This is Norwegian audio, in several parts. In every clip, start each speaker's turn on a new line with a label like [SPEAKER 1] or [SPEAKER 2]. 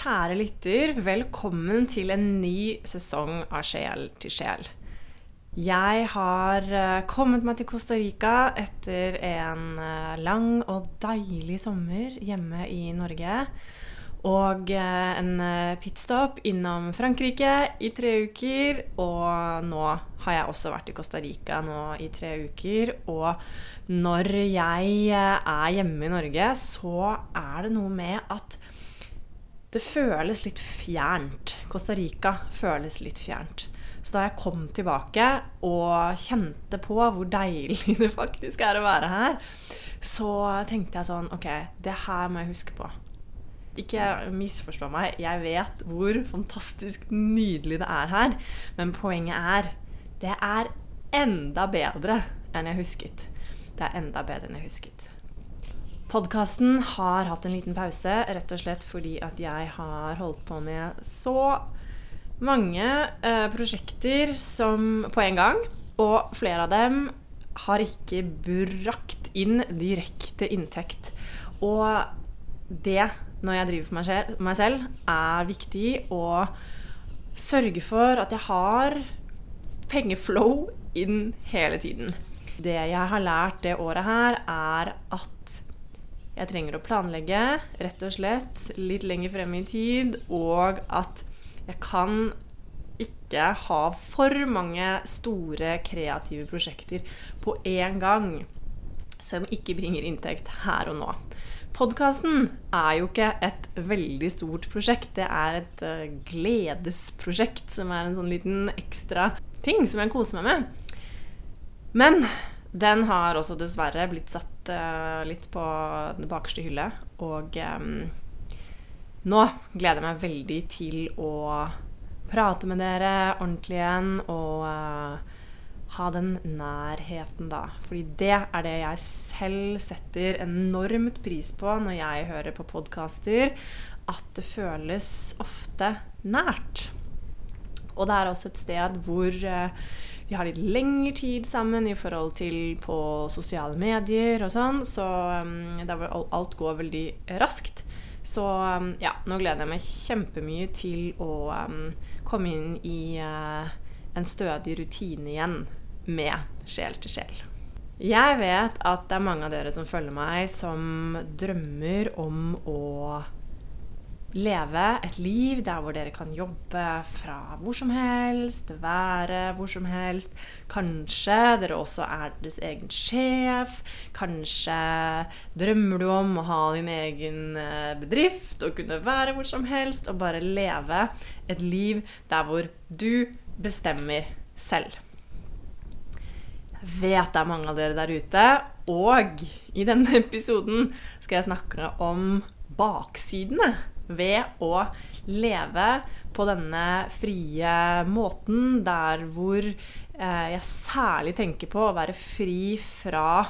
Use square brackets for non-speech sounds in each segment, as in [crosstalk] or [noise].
[SPEAKER 1] Kjære lytter, velkommen til en ny sesong av Sjel til sjel. Jeg har eh, kommet meg til Costa Rica etter en eh, lang og deilig sommer hjemme i Norge. Og eh, en pitstop innom Frankrike i tre uker. Og nå har jeg også vært i Costa Rica nå i tre uker. Og når jeg er hjemme i Norge, så er det noe med at det føles litt fjernt. Costa Rica føles litt fjernt. Så da jeg kom tilbake og kjente på hvor deilig [laughs] det faktisk er å være her, så tenkte jeg sånn OK, det her må jeg huske på. Ikke misforstå meg, jeg vet hvor fantastisk nydelig det er her. Men poenget er det er enda bedre enn jeg husket. Det er enda bedre enn jeg husket. Podkasten har hatt en liten pause, rett og slett fordi at jeg har holdt på med så mange eh, prosjekter som på en gang. Og flere av dem har ikke brakt inn direkte inntekt. Og det, når jeg driver for meg selv, er viktig å sørge for at jeg har pengeflow inn hele tiden. Det jeg har lært det året her, er at jeg trenger å planlegge, rett og slett, litt lenger frem i tid, og at jeg kan ikke ha for mange store kreative prosjekter på én gang som ikke bringer inntekt her og nå. Podkasten er jo ikke et veldig stort prosjekt. Det er et uh, gledesprosjekt som er en sånn liten ekstra ting som jeg koser meg med. Men den har også dessverre blitt satt uh, litt på den bakerste hylle. Og um, nå gleder jeg meg veldig til å prate med dere ordentlig igjen og uh, ha den nærheten, da. Fordi det er det jeg selv setter enormt pris på når jeg hører på podkaster. At det føles ofte nært. Og det er også et sted hvor uh, vi har litt lengre tid sammen i forhold til på sosiale medier og sånn, så um, alt går veldig raskt. Så um, ja, nå gleder jeg meg kjempemye til å um, komme inn i uh, en stødig rutine igjen med sjel til sjel. Jeg vet at det er mange av dere som følger meg, som drømmer om å leve et liv der hvor dere kan jobbe fra hvor som helst, være hvor som helst. Kanskje dere også er deres egen sjef. Kanskje drømmer du om å ha din egen eh, bedrift og kunne være hvor som helst og bare leve et liv der hvor du bestemmer selv. Jeg vet det er mange av dere der ute, og i denne episoden skal jeg snakke om baksidene ved å leve på denne frie måten, der hvor eh, jeg særlig tenker på å være fri fra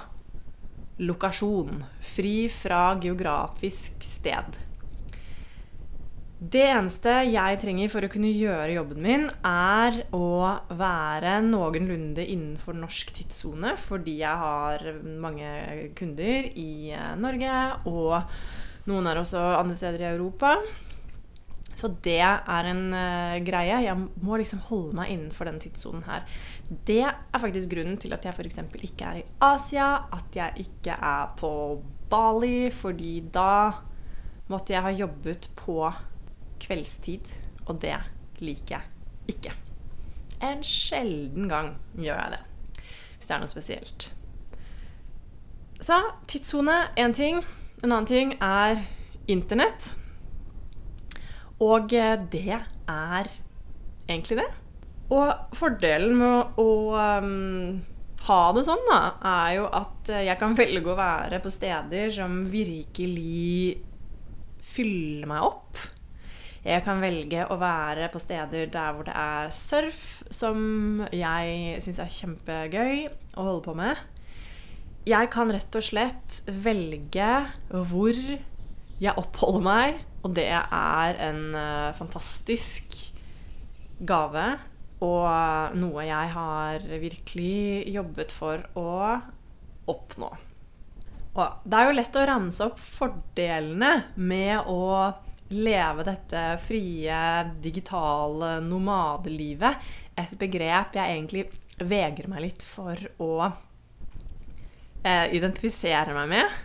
[SPEAKER 1] lokasjon. Fri fra geografisk sted. Det eneste jeg trenger for å kunne gjøre jobben min, er å være noenlunde innenfor norsk tidssone, fordi jeg har mange kunder i eh, Norge og noen er også andre steder i Europa. Så det er en uh, greie. Jeg må liksom holde meg innenfor den tidssonen her. Det er faktisk grunnen til at jeg f.eks. ikke er i Asia, at jeg ikke er på Bali, fordi da måtte jeg ha jobbet på kveldstid, og det liker jeg ikke. En sjelden gang gjør jeg det, hvis det er noe spesielt. Så tidssone én ting. En annen ting er Internett. Og eh, det er egentlig det. Og fordelen med å um, ha det sånn, da, er jo at eh, jeg kan velge å være på steder som virkelig fyller meg opp. Jeg kan velge å være på steder der hvor det er surf, som jeg syns er kjempegøy å holde på med. Jeg kan rett og slett velge hvor jeg oppholder meg, og det er en uh, fantastisk gave. Og noe jeg har virkelig jobbet for å oppnå. Og det er jo lett å ramse opp fordelene med å leve dette frie, digitale nomadelivet. Et begrep jeg egentlig vegrer meg litt for å eh, identifisere meg med.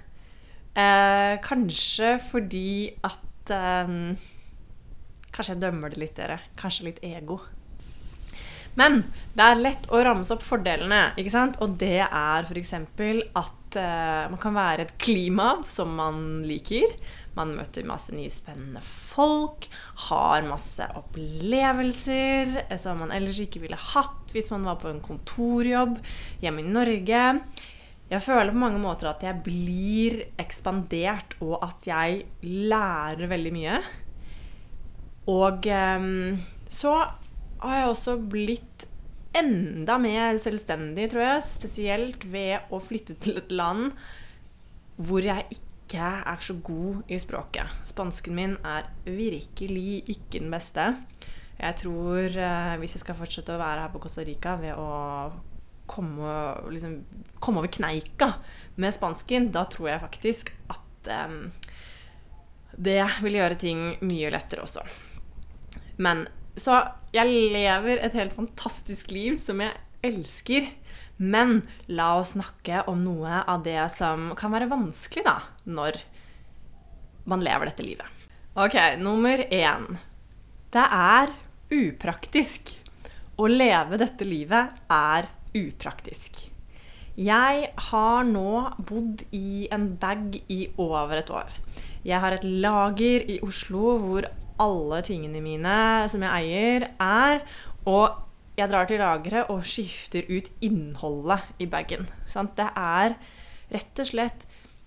[SPEAKER 1] Eh, kanskje fordi at eh, Kanskje jeg dømmer det litt, dere. Kanskje litt ego. Men det er lett å ramse opp fordelene, ikke sant? og det er f.eks. at uh, man kan være et klima som man liker. Man møter masse nye spennende folk, har masse opplevelser som man ellers ikke ville hatt hvis man var på en kontorjobb hjemme i Norge. Jeg føler på mange måter at jeg blir ekspandert, og at jeg lærer veldig mye. Og um, så har jeg også blitt enda mer selvstendig, tror jeg. Spesielt ved å flytte til et land hvor jeg ikke er så god i språket. Spansken min er virkelig ikke den beste. Jeg tror eh, hvis jeg skal fortsette å være her på Costa Rica ved å komme, liksom, komme over kneika med spansken, da tror jeg faktisk at um, det vil gjøre ting mye lettere også. Men så jeg lever et helt fantastisk liv som jeg elsker. Men la oss snakke om noe av det som kan være vanskelig, da, når man lever dette livet. Ok, nummer én. Det er upraktisk. Å leve dette livet er upraktisk. Jeg har nå bodd i en bag i over et år. Jeg har et lager i Oslo hvor alle tingene mine som jeg eier, er. Og jeg drar til lageret og skifter ut innholdet i bagen. Det er rett og slett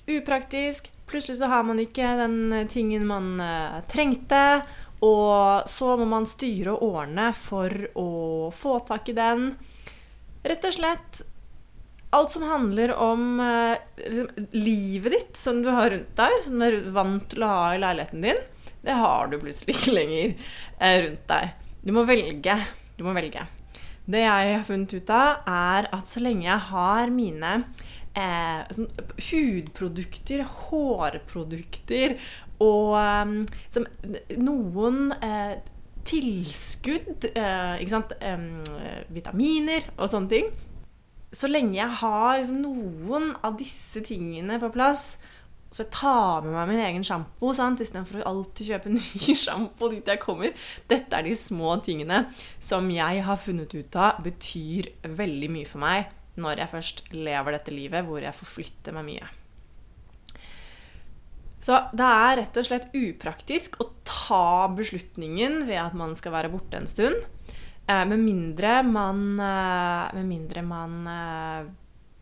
[SPEAKER 1] upraktisk. Plutselig så har man ikke den tingen man uh, trengte. Og så må man styre og ordne for å få tak i den. Rett og slett alt som handler om uh, livet ditt som du har rundt deg, som du er vant til å ha i leiligheten din det har du plutselig ikke lenger eh, rundt deg. Du må velge. Du må velge. Det jeg har funnet ut av, er at så lenge jeg har mine eh, sånn, hudprodukter, hårprodukter og eh, noen eh, tilskudd, eh, ikke sant, vitaminer og sånne ting Så lenge jeg har liksom, noen av disse tingene på plass, så jeg tar med meg min egen sjampo istedenfor å alltid kjøpe [laughs] ny sjampo dit jeg kommer. Dette er de små tingene som jeg har funnet ut av betyr veldig mye for meg når jeg først lever dette livet hvor jeg forflytter meg mye. Så det er rett og slett upraktisk å ta beslutningen ved at man skal være borte en stund. Eh, med mindre man, eh, med mindre man eh,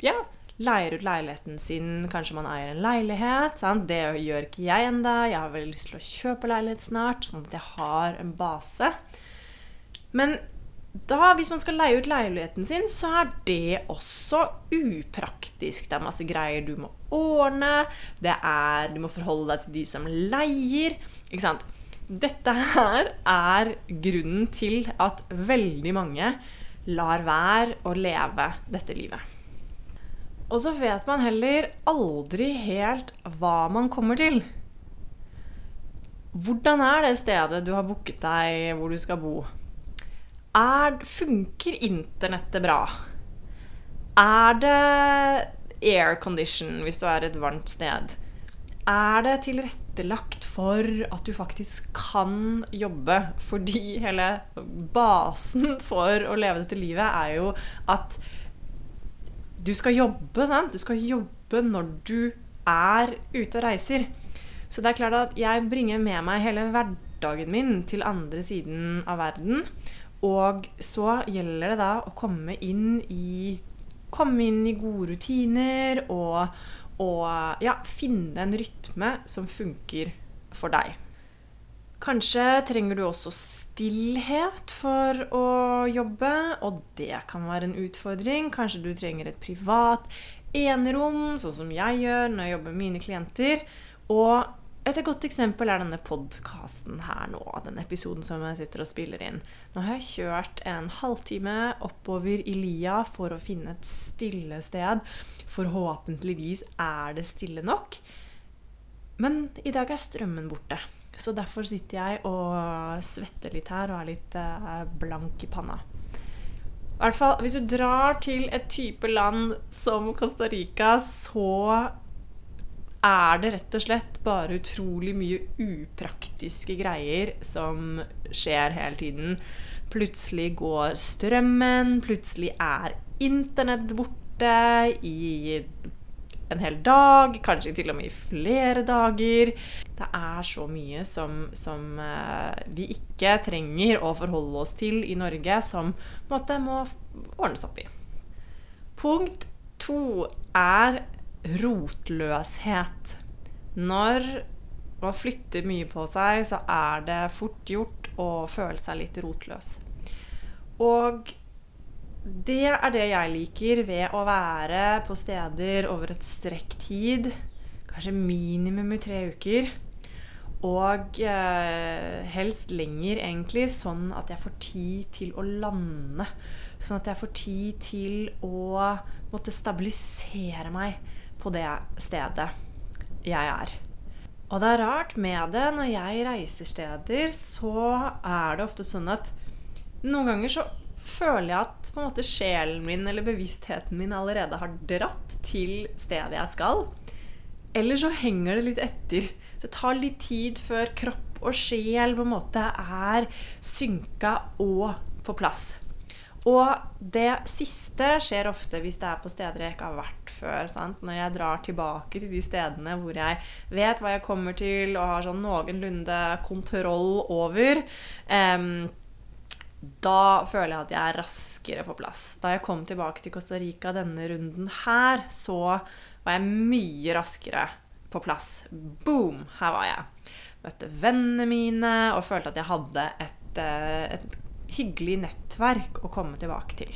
[SPEAKER 1] ja, leier ut leiligheten sin. Kanskje man eier en leilighet. Sant? Det gjør ikke jeg enda. Jeg har veldig lyst til å kjøpe leilighet snart, sånn at jeg har en base. Men da, hvis man skal leie ut leiligheten sin, så er det også upraktisk. Det er masse greier du må ordne. Det er, du må forholde deg til de som leier. Ikke sant? Dette her er grunnen til at veldig mange lar være å leve dette livet. Og så vet man heller aldri helt hva man kommer til. Hvordan er det stedet du har booket deg hvor du skal bo? Er, funker internettet bra? Er det aircondition hvis du er et varmt sted? Er det tilrettelagt for at du faktisk kan jobbe? Fordi hele basen for å leve dette livet er jo at du skal jobbe, sant? Du skal jobbe når du er ute og reiser. Så det er klart at jeg bringer med meg hele hverdagen min til andre siden av verden. Og så gjelder det da å komme inn i Komme inn i gode rutiner og, og ja, finne en rytme som funker for deg. Kanskje trenger du også stillhet for å jobbe, og det kan være en utfordring. Kanskje du trenger et privat enerom, sånn som jeg gjør når jeg jobber med mine klienter. Og et godt eksempel er denne podkasten her nå, den episoden som jeg sitter og spiller inn. Nå har jeg kjørt en halvtime oppover i lia for å finne et stille sted. Forhåpentligvis er det stille nok. Men i dag er strømmen borte. Så derfor sitter jeg og svetter litt her og er litt eh, blank i panna. I hvert fall, Hvis du drar til et type land som Costa Rica, så er det rett og slett bare utrolig mye upraktiske greier som skjer hele tiden. Plutselig går strømmen, plutselig er internett borte i en hel dag, kanskje til og med i flere dager. Det er så mye som, som uh, vi ikke trenger å forholde oss til i Norge, som måte, må ordnes opp i. Punkt to er rotløshet. Når man flytter mye på seg, så er det fort gjort å føle seg litt rotløs. Og det er det jeg liker ved å være på steder over et strekk tid. Kanskje minimum i tre uker. Og eh, helst lenger, egentlig, sånn at jeg får tid til å lande. Sånn at jeg får tid til å måtte stabilisere meg på det stedet jeg er. Og det er rart med det. Når jeg reiser steder, så er det ofte sånn at noen ganger så føler jeg at på en måte sjelen min eller bevisstheten min allerede har dratt til stedet jeg skal. Eller så henger det litt etter. Det tar litt tid før kropp og sjel på en måte er synka og på plass. Og det siste skjer ofte hvis det er på steder jeg ikke har vært før. Sant? Når jeg drar tilbake til de stedene hvor jeg vet hva jeg kommer til og har sånn noenlunde kontroll over. Um, da føler jeg at jeg er raskere på plass. Da jeg kom tilbake til Costa Rica denne runden her, så var jeg mye raskere på plass. Boom! Her var jeg. Møtte vennene mine og følte at jeg hadde et, eh, et hyggelig nettverk å komme tilbake til.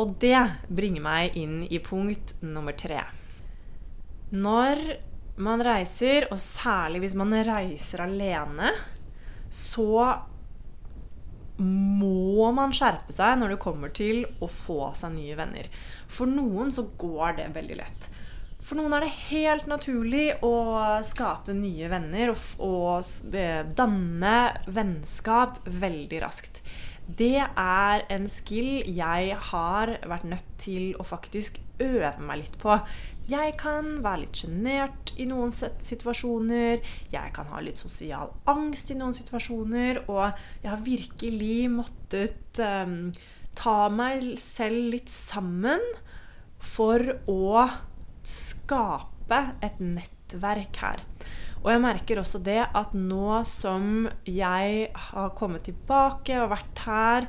[SPEAKER 1] Og det bringer meg inn i punkt nummer tre. Når man reiser, og særlig hvis man reiser alene, så må man skjerpe seg når det kommer til å få seg nye venner. For noen så går det veldig lett. For noen er det helt naturlig å skape nye venner og, og eh, danne vennskap veldig raskt. Det er en skill jeg har vært nødt til å faktisk øve meg litt på. Jeg kan være litt sjenert i noen situasjoner. Jeg kan ha litt sosial angst i noen situasjoner. Og jeg har virkelig måttet um, ta meg selv litt sammen for å skape et nettverk her. Og jeg merker også det at nå som jeg har kommet tilbake og vært her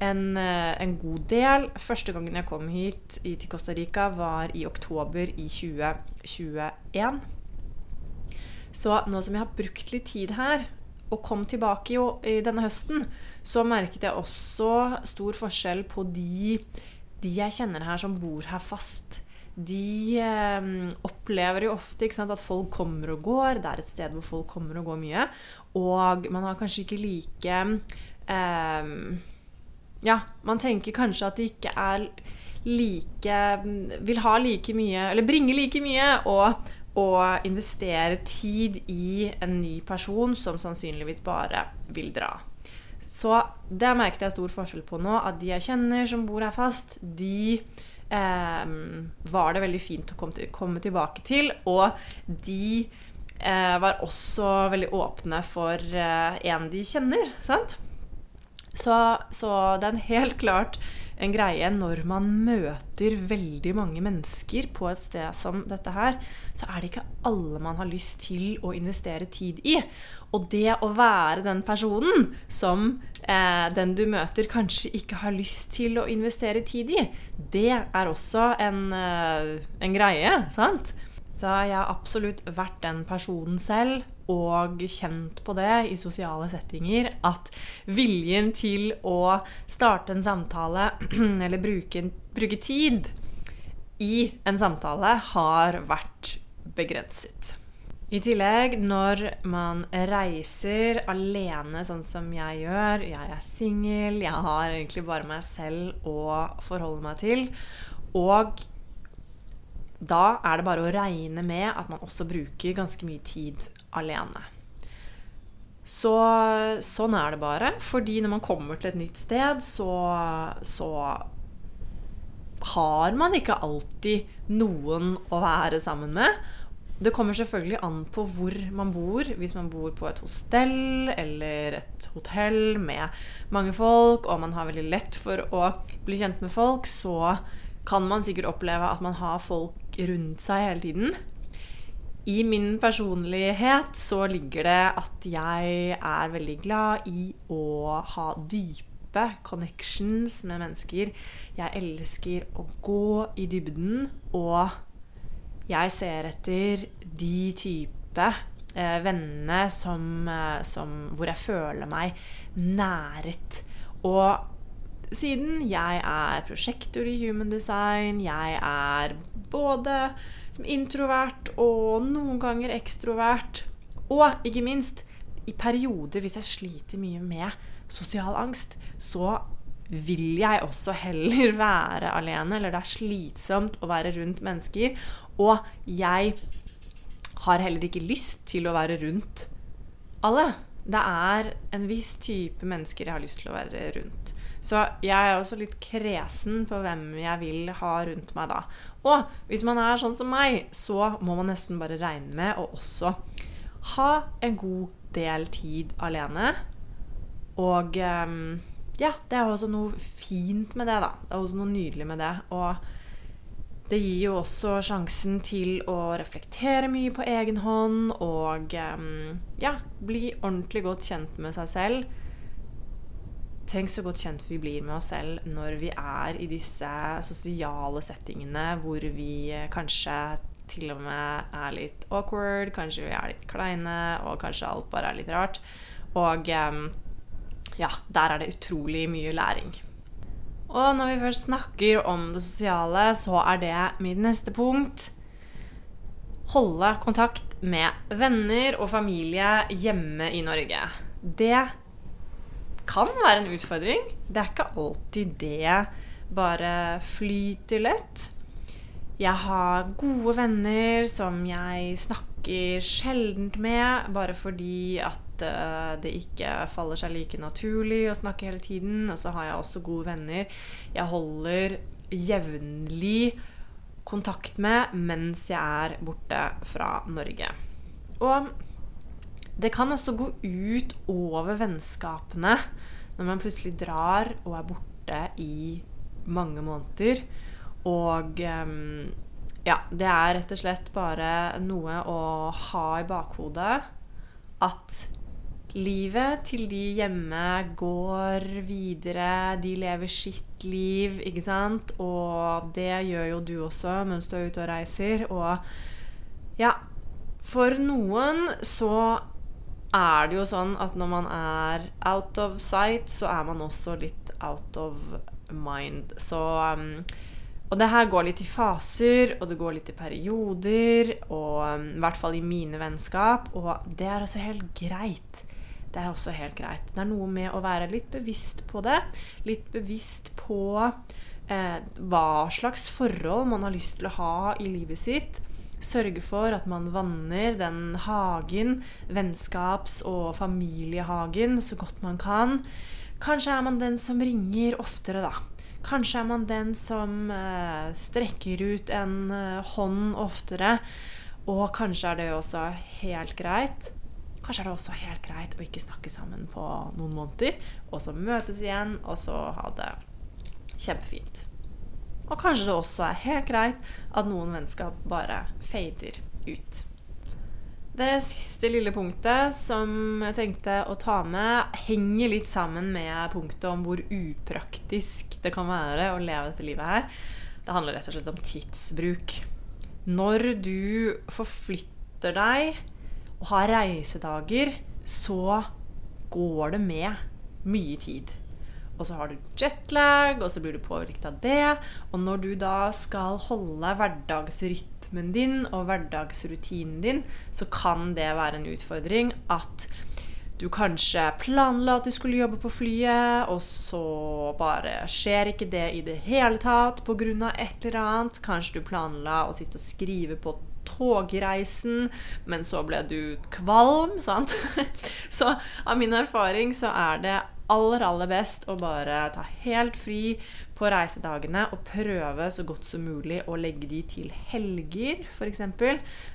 [SPEAKER 1] en, eh, en, god del. Første gangen jeg kom hit til Costa Rica, var i oktober i 2021. Så nå som jeg har brukt litt tid her, og kom tilbake i, i denne høsten, så merket jeg også stor forskjell på de, de jeg kjenner her som bor her fast. De eh, opplever jo ofte sant, at folk kommer og går. Det er et sted hvor folk kommer og går mye. Og man har kanskje ikke like eh, ja, man tenker kanskje at det ikke er like Vil ha like mye, eller bringe like mye, og, og investere tid i en ny person som sannsynligvis bare vil dra. Så det merket jeg stor forskjell på nå. At de jeg kjenner som bor her fast, de var det veldig fint å komme tilbake til. Og de eh, var også veldig åpne for eh, en de kjenner. sant? Så, så, det er en helt klart en greie når man møter veldig mange mennesker på et sted som dette her, så er det ikke alle man har lyst til å investere tid i. Og det å være den personen som eh, den du møter, kanskje ikke har lyst til å investere tid i, det er også en, eh, en greie. sant? Så jeg har absolutt vært den personen selv og kjent på det i sosiale settinger at viljen til å starte en samtale [clears throat] eller bruke, bruke tid i en samtale har vært begrenset. I tillegg, når man reiser alene, sånn som jeg gjør Jeg er singel, jeg har egentlig bare meg selv å forholde meg til. Og da er det bare å regne med at man også bruker ganske mye tid alene. Så sånn er det bare. Fordi når man kommer til et nytt sted, så, så har man ikke alltid noen å være sammen med. Det kommer selvfølgelig an på hvor man bor. Hvis man bor på et hostell eller et hotell med mange folk, og man har veldig lett for å bli kjent med folk, så kan man sikkert oppleve at man har folk rundt seg hele tiden. I min personlighet så ligger det at jeg er veldig glad i å ha dype connections med mennesker. Jeg elsker å gå i dybden, og jeg ser etter de type eh, vennene som, eh, som, hvor jeg føler meg næret. Og siden jeg er prosjektor i Human Design, jeg er både introvert og noen ganger ekstrovert, og ikke minst i perioder hvis jeg sliter mye med sosial angst, så vil jeg også heller [laughs] være alene, eller det er slitsomt å være rundt mennesker. Og jeg har heller ikke lyst til å være rundt alle. Det er en viss type mennesker jeg har lyst til å være rundt. Så jeg er også litt kresen på hvem jeg vil ha rundt meg da. Og hvis man er sånn som meg, så må man nesten bare regne med å også ha en god del tid alene. Og um, ja, det er også noe fint med det, da. Det er også noe nydelig med det. Og det gir jo også sjansen til å reflektere mye på egen hånd og um, ja, bli ordentlig godt kjent med seg selv Tenk så godt kjent vi blir med oss selv når vi er i disse sosiale settingene hvor vi eh, kanskje til og med er litt awkward, kanskje vi er litt kleine, og kanskje alt bare er litt rart. Og ehm, ja, der er det utrolig mye læring. Og når vi først snakker om det sosiale, så er det mitt neste punkt. Holde kontakt med venner og familie hjemme i Norge. Det kan være en utfordring. Det er ikke alltid det bare flyter lett. Jeg har gode venner som jeg snakker sjeldent med, bare fordi at uh, det ikke faller seg like naturlig å snakke hele tiden. Og så har jeg også gode venner jeg holder jevnlig kontakt med mens jeg er borte fra Norge. Og det kan også gå ut over vennskapene når man plutselig drar og er borte i mange måneder. Og um, ja, det er rett og slett bare noe å ha i bakhodet at livet til de hjemme går videre. De lever sitt liv, ikke sant? Og det gjør jo du også mens du er ute og reiser. Og ja, for noen så er det jo sånn at når man er out of sight, så er man også litt out of mind. Så um, Og det her går litt i faser, og det går litt i perioder, og um, i hvert fall i mine vennskap, og det er også helt greit. Det er også helt greit. Det er noe med å være litt bevisst på det. Litt bevisst på eh, hva slags forhold man har lyst til å ha i livet sitt sørge for at man vanner den hagen, vennskaps- og familiehagen, så godt man kan. Kanskje er man den som ringer oftere, da. Kanskje er man den som eh, strekker ut en eh, hånd oftere. Og kanskje er det også helt greit Kanskje er det også helt greit å ikke snakke sammen på noen måneder, og så møtes igjen, og så ha det kjempefint. Og kanskje det også er helt greit at noen vennskap bare fader ut. Det siste lille punktet som jeg tenkte å ta med, henger litt sammen med punktet om hvor upraktisk det kan være å leve dette livet her. Det handler rett og slett om tidsbruk. når du forflytter deg og har reisedager, så går det med mye tid. Og så har du jetlag, og så blir du påvirket av det. Og når du da skal holde hverdagsrytmen din og hverdagsrutinen din, så kan det være en utfordring at du kanskje planla at du skulle jobbe på flyet, og så bare skjer ikke det i det hele tatt pga. et eller annet. Kanskje du planla å sitte og skrive på togreisen, men så ble du kvalm, sant? [laughs] Så av min erfaring så er det aller, aller best å bare ta helt fri på reisedagene og prøve så godt som mulig å legge de til helger, f.eks.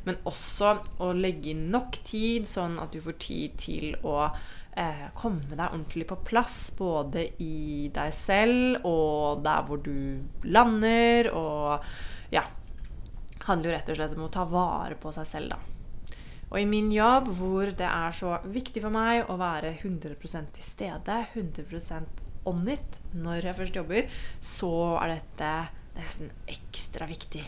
[SPEAKER 1] Men også å legge inn nok tid, sånn at du får tid til å eh, komme deg ordentlig på plass. Både i deg selv og der hvor du lander. Og ja handler jo rett og slett om å ta vare på seg selv, da. Og i min jobb, hvor det er så viktig for meg å være 100% til stede, 100 on it når jeg først jobber, så er dette nesten ekstra viktig.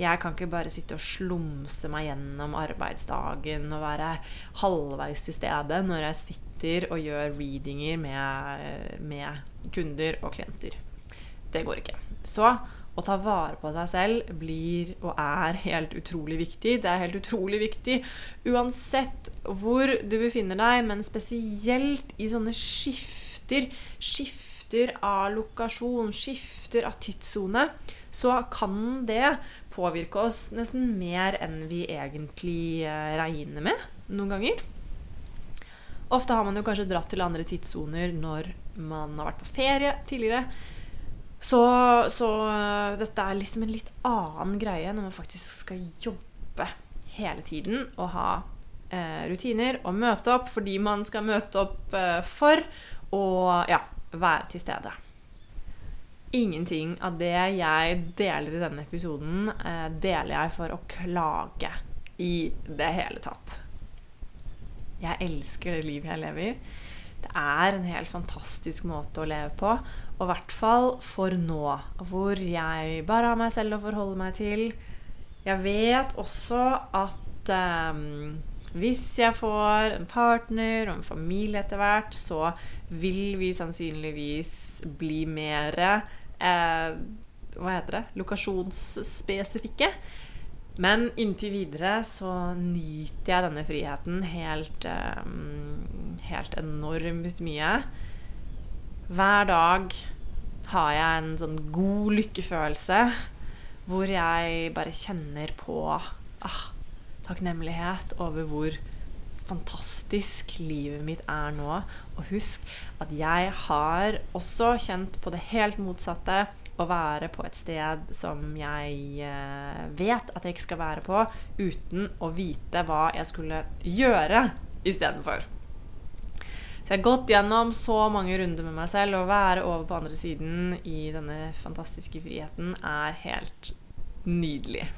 [SPEAKER 1] Jeg kan ikke bare sitte og slumse meg gjennom arbeidsdagen og være halvveis til stede når jeg sitter og gjør readinger med, med kunder og klienter. Det går ikke. Så å ta vare på seg selv blir og er helt utrolig viktig. Det er helt utrolig viktig uansett hvor du befinner deg, men spesielt i sånne skifter, skifter av lokasjon, skifter av tidssone, så kan det påvirke oss nesten mer enn vi egentlig eh, regner med noen ganger. Ofte har man jo kanskje dratt til andre tidssoner når man har vært på ferie tidligere. Så, så, eh, dette er liksom en litt annen greie når man faktisk skal jobbe hele tiden og ha eh, rutiner og møte opp fordi man skal møte opp eh, for og ja, være til stede. Ingenting av det jeg deler i denne episoden, eh, deler jeg for å klage i det hele tatt. Jeg elsker det livet jeg lever. Det er en helt fantastisk måte å leve på. Og i hvert fall for nå, hvor jeg bare har meg selv å forholde meg til. Jeg vet også at um, hvis jeg får en partner og en familie etter hvert, så vil vi sannsynligvis bli mer eh, Hva heter det? Lokasjonsspesifikke. Men inntil videre så nyter jeg denne friheten helt, um, helt enormt mye. Hver dag har jeg en sånn god lykkefølelse hvor jeg bare kjenner på ah, takknemlighet over hvor fantastisk livet mitt er nå. Og husk at jeg har også kjent på det helt motsatte å være på et sted som jeg eh, vet at jeg ikke skal være på, uten å vite hva jeg skulle gjøre istedenfor. Så jeg har gått gjennom så mange runder med meg selv. Å være over på andre siden i denne fantastiske friheten er helt nydelig.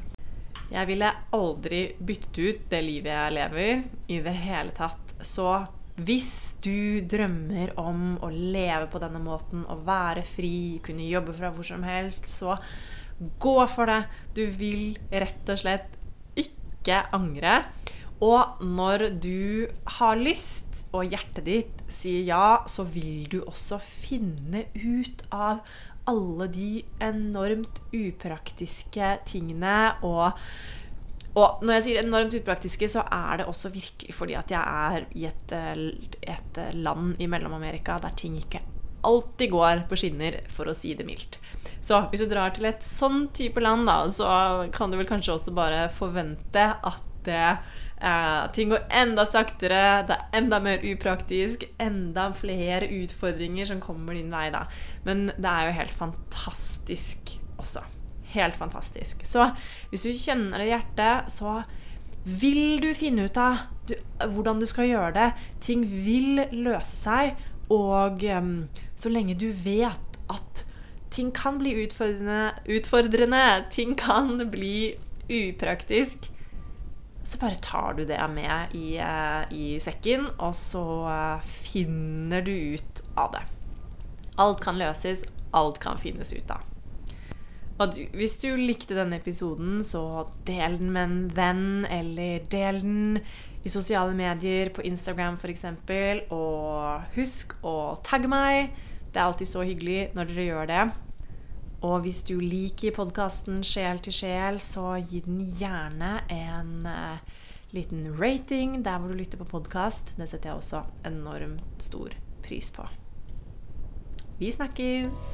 [SPEAKER 1] Jeg ville aldri byttet ut det livet jeg lever, i det hele tatt. Så hvis du drømmer om å leve på denne måten, å være fri, kunne jobbe fra hvor som helst, så gå for det. Du vil rett og slett ikke angre. Og når du har lyst, og hjertet ditt sier ja, så vil du også finne ut av alle de enormt upraktiske tingene og og når jeg sier enormt upraktiske, så er det også virkelig fordi at jeg er i et, eh, et land i Mellom-Amerika der ting ikke alltid går på skinner, for å si det mildt. Så hvis du drar til et sånn type land, da, så kan du vel kanskje også bare forvente at det, eh, ting går enda saktere, det er enda mer upraktisk, enda flere utfordringer som kommer din vei da. Men det er jo helt fantastisk også helt fantastisk. Så hvis du kjenner det i hjertet, så vil du finne ut av du, hvordan du skal gjøre det. Ting vil løse seg. Og um, så lenge du vet at ting kan bli utfordrende, utfordrende, ting kan bli upraktisk, så bare tar du det med i, uh, i sekken, og så uh, finner du ut av det. Alt kan løses, alt kan finnes ut av. Du, hvis du likte denne episoden, så del den med en venn, eller del den i sosiale medier, på Instagram f.eks. Og husk å tagge meg. Det er alltid så hyggelig når dere gjør det. Og hvis du liker podkasten Sjel til sjel, så gi den gjerne en uh, liten rating der hvor du lytter på podkast. Det setter jeg også enormt stor pris på. Vi snakkes!